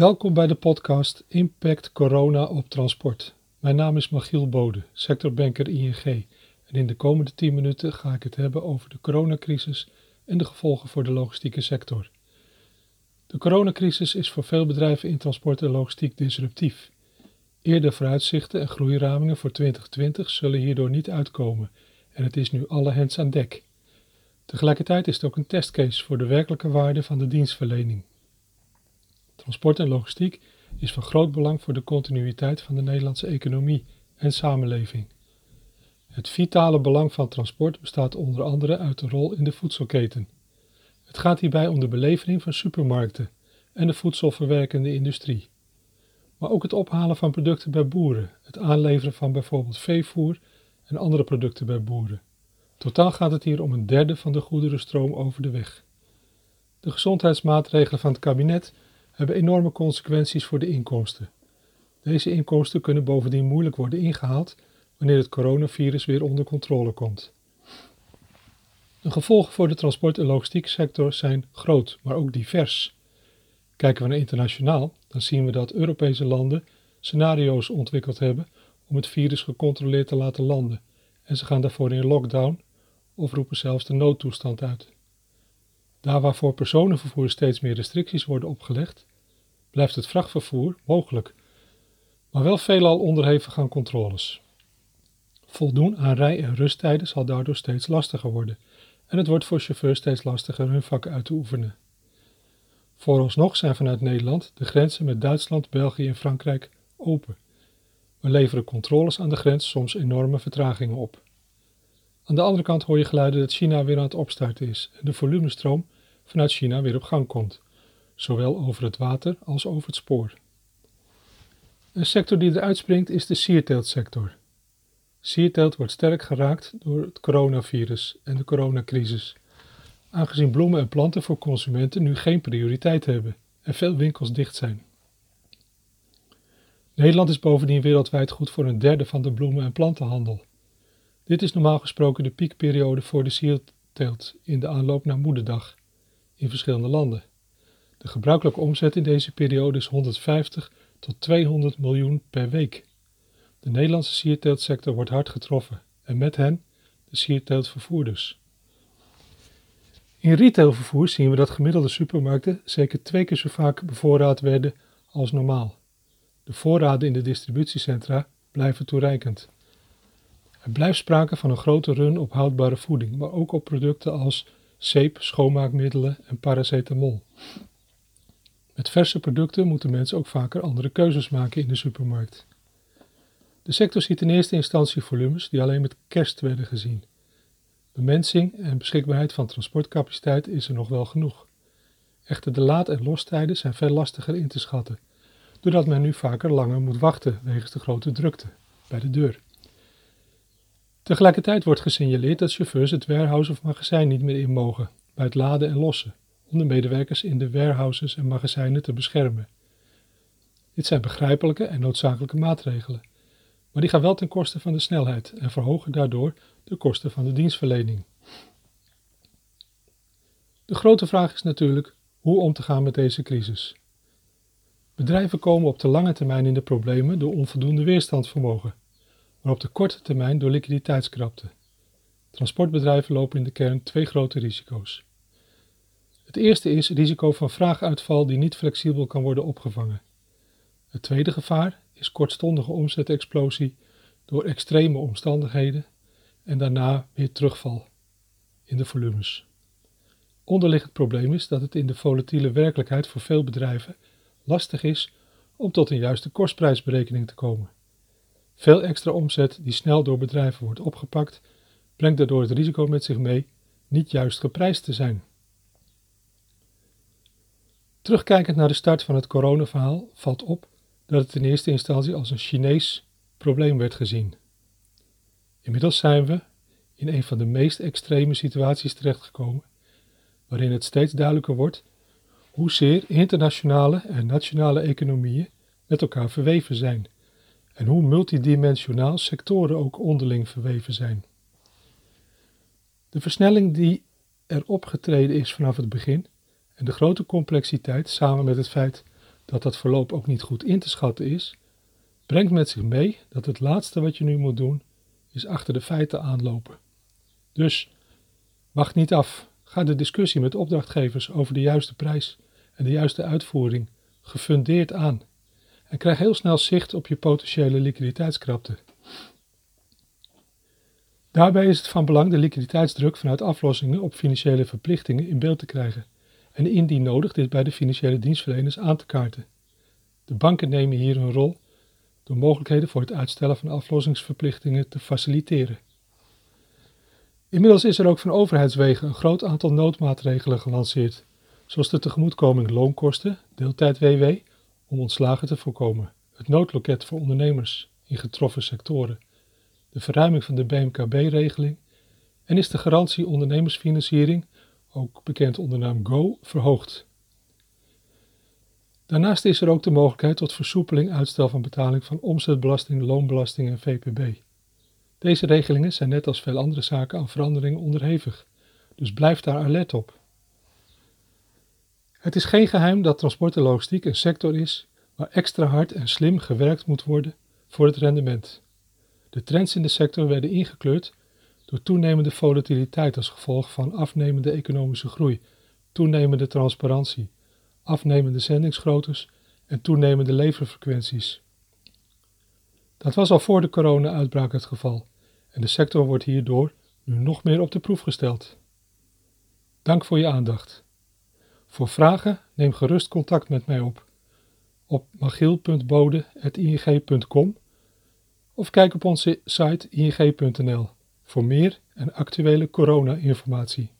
Welkom bij de podcast Impact Corona op Transport. Mijn naam is Machiel Bode, sectorbanker ING. En in de komende 10 minuten ga ik het hebben over de coronacrisis en de gevolgen voor de logistieke sector. De coronacrisis is voor veel bedrijven in transport en logistiek disruptief. Eerder vooruitzichten en groeiramingen voor 2020 zullen hierdoor niet uitkomen en het is nu alle hens aan dek. Tegelijkertijd is het ook een testcase voor de werkelijke waarde van de dienstverlening. Transport en logistiek is van groot belang voor de continuïteit van de Nederlandse economie en samenleving. Het vitale belang van transport bestaat onder andere uit de rol in de voedselketen. Het gaat hierbij om de belevering van supermarkten en de voedselverwerkende industrie. Maar ook het ophalen van producten bij boeren, het aanleveren van bijvoorbeeld veevoer en andere producten bij boeren. Totaal gaat het hier om een derde van de goederenstroom over de weg. De gezondheidsmaatregelen van het kabinet hebben enorme consequenties voor de inkomsten. Deze inkomsten kunnen bovendien moeilijk worden ingehaald wanneer het coronavirus weer onder controle komt. De gevolgen voor de transport- en logistieksector zijn groot, maar ook divers. Kijken we naar internationaal, dan zien we dat Europese landen scenario's ontwikkeld hebben om het virus gecontroleerd te laten landen en ze gaan daarvoor in lockdown of roepen zelfs de noodtoestand uit. Daar waar voor personenvervoer steeds meer restricties worden opgelegd, blijft het vrachtvervoer mogelijk, maar wel veelal onderhevig aan controles. Voldoen aan rij- en rusttijden zal daardoor steeds lastiger worden en het wordt voor chauffeurs steeds lastiger hun vak uit te oefenen. Vooralsnog zijn vanuit Nederland de grenzen met Duitsland, België en Frankrijk open. We leveren controles aan de grens soms enorme vertragingen op. Aan de andere kant hoor je geluiden dat China weer aan het opstarten is en de volumestroom vanuit China weer op gang komt, zowel over het water als over het spoor. Een sector die eruit springt is de sierteeltsector. Sierteelt wordt sterk geraakt door het coronavirus en de coronacrisis, aangezien bloemen en planten voor consumenten nu geen prioriteit hebben en veel winkels dicht zijn. Nederland is bovendien wereldwijd goed voor een derde van de bloemen- en plantenhandel. Dit is normaal gesproken de piekperiode voor de sierteelt in de aanloop naar Moederdag in verschillende landen. De gebruikelijke omzet in deze periode is 150 tot 200 miljoen per week. De Nederlandse sierteeltsector wordt hard getroffen en met hen de sierteeltvervoerders. In retailvervoer zien we dat gemiddelde supermarkten zeker twee keer zo vaak bevoorraad werden als normaal. De voorraden in de distributiecentra blijven toereikend. Er blijft sprake van een grote run op houdbare voeding, maar ook op producten als zeep, schoonmaakmiddelen en paracetamol. Met verse producten moeten mensen ook vaker andere keuzes maken in de supermarkt. De sector ziet in eerste instantie volumes die alleen met kerst werden gezien. Bemensing en beschikbaarheid van transportcapaciteit is er nog wel genoeg. Echter de laad- en lostijden zijn veel lastiger in te schatten, doordat men nu vaker langer moet wachten wegens de grote drukte bij de deur. Tegelijkertijd wordt gesignaleerd dat chauffeurs het warehouse of magazijn niet meer in mogen bij het laden en lossen, om de medewerkers in de warehouses en magazijnen te beschermen. Dit zijn begrijpelijke en noodzakelijke maatregelen, maar die gaan wel ten koste van de snelheid en verhogen daardoor de kosten van de dienstverlening. De grote vraag is natuurlijk hoe om te gaan met deze crisis. Bedrijven komen op de lange termijn in de problemen door onvoldoende weerstandsvermogen maar op de korte termijn door liquiditeitskrapte. Transportbedrijven lopen in de kern twee grote risico's. Het eerste is risico van vraaguitval die niet flexibel kan worden opgevangen. Het tweede gevaar is kortstondige omzetexplosie door extreme omstandigheden en daarna weer terugval in de volumes. Onderliggend probleem is dat het in de volatiele werkelijkheid voor veel bedrijven lastig is om tot een juiste kostprijsberekening te komen. Veel extra omzet die snel door bedrijven wordt opgepakt, brengt daardoor het risico met zich mee niet juist geprijsd te zijn. Terugkijkend naar de start van het coronaverhaal valt op dat het in eerste instantie als een Chinees probleem werd gezien. Inmiddels zijn we in een van de meest extreme situaties terechtgekomen, waarin het steeds duidelijker wordt hoezeer internationale en nationale economieën met elkaar verweven zijn en hoe multidimensionaal sectoren ook onderling verweven zijn. De versnelling die er opgetreden is vanaf het begin en de grote complexiteit samen met het feit dat dat verloop ook niet goed in te schatten is, brengt met zich mee dat het laatste wat je nu moet doen, is achter de feiten aanlopen. Dus wacht niet af. Ga de discussie met opdrachtgevers over de juiste prijs en de juiste uitvoering gefundeerd aan. En krijg heel snel zicht op je potentiële liquiditeitskrapte. Daarbij is het van belang de liquiditeitsdruk vanuit aflossingen op financiële verplichtingen in beeld te krijgen en indien nodig dit bij de financiële dienstverleners aan te kaarten. De banken nemen hier een rol door mogelijkheden voor het uitstellen van aflossingsverplichtingen te faciliteren. Inmiddels is er ook van overheidswegen een groot aantal noodmaatregelen gelanceerd, zoals de tegemoetkoming loonkosten, deeltijd WW, om ontslagen te voorkomen, het noodloket voor ondernemers in getroffen sectoren, de verruiming van de BMKB-regeling en is de garantie ondernemersfinanciering, ook bekend onder naam GO, verhoogd. Daarnaast is er ook de mogelijkheid tot versoepeling uitstel van betaling van omzetbelasting, loonbelasting en VPB. Deze regelingen zijn net als veel andere zaken aan veranderingen onderhevig, dus blijf daar alert op. Het is geen geheim dat transport en logistiek een sector is waar extra hard en slim gewerkt moet worden voor het rendement. De trends in de sector werden ingekleurd door toenemende volatiliteit als gevolg van afnemende economische groei, toenemende transparantie, afnemende zendingsgroottes en toenemende leverfrequenties. Dat was al voor de corona-uitbraak het geval en de sector wordt hierdoor nu nog meer op de proef gesteld. Dank voor je aandacht. Voor vragen neem gerust contact met mij op op magiel.bode.ing.com of kijk op onze site ing.nl voor meer en actuele corona-informatie.